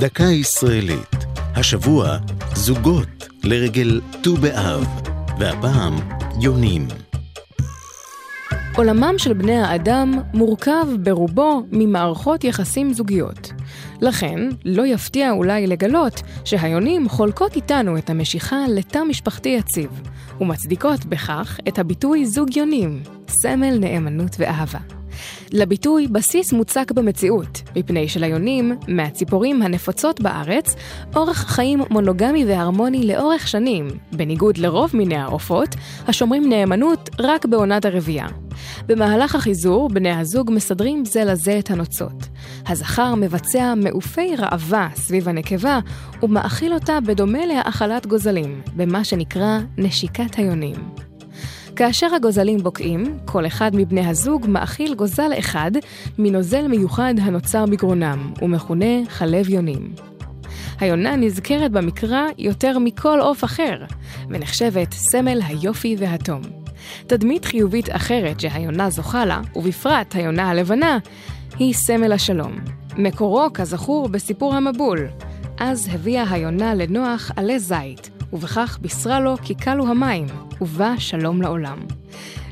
דקה ישראלית. השבוע, זוגות לרגל ט"ו באב, והפעם, יונים. עולמם של בני האדם מורכב ברובו ממערכות יחסים זוגיות. לכן, לא יפתיע אולי לגלות שהיונים חולקות איתנו את המשיכה לתא משפחתי יציב, ומצדיקות בכך את הביטוי זוג יונים, סמל נאמנות ואהבה. לביטוי בסיס מוצק במציאות, מפני שליונים, מהציפורים הנפוצות בארץ, אורח חיים מונוגמי והרמוני לאורך שנים, בניגוד לרוב מיני העופות, השומרים נאמנות רק בעונת הרבייה. במהלך החיזור, בני הזוג מסדרים זה לזה את הנוצות. הזכר מבצע מעופי ראווה סביב הנקבה, ומאכיל אותה בדומה להאכלת גוזלים, במה שנקרא נשיקת היונים. כאשר הגוזלים בוקעים, כל אחד מבני הזוג מאכיל גוזל אחד מנוזל מיוחד הנוצר בגרונם, ומכונה חלב יונים. היונה נזכרת במקרא יותר מכל עוף אחר, ונחשבת סמל היופי והתום. תדמית חיובית אחרת שהיונה זוכה לה, ובפרט היונה הלבנה, היא סמל השלום. מקורו, כזכור, בסיפור המבול. אז הביאה היונה לנוח עלי זית, ובכך בישרה לו כי כלו המים, ובא שלום לעולם.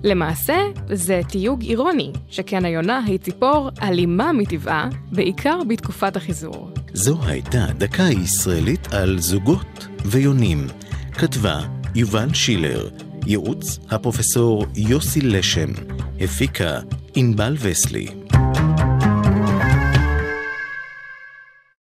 למעשה, זה תיוג אירוני, שכן היונה היא ציפור אלימה מטבעה, בעיקר בתקופת החיזור. זו הייתה דקה ישראלית על זוגות ויונים. כתבה יובל שילר, ייעוץ הפרופסור יוסי לשם, הפיקה ענבל וסלי.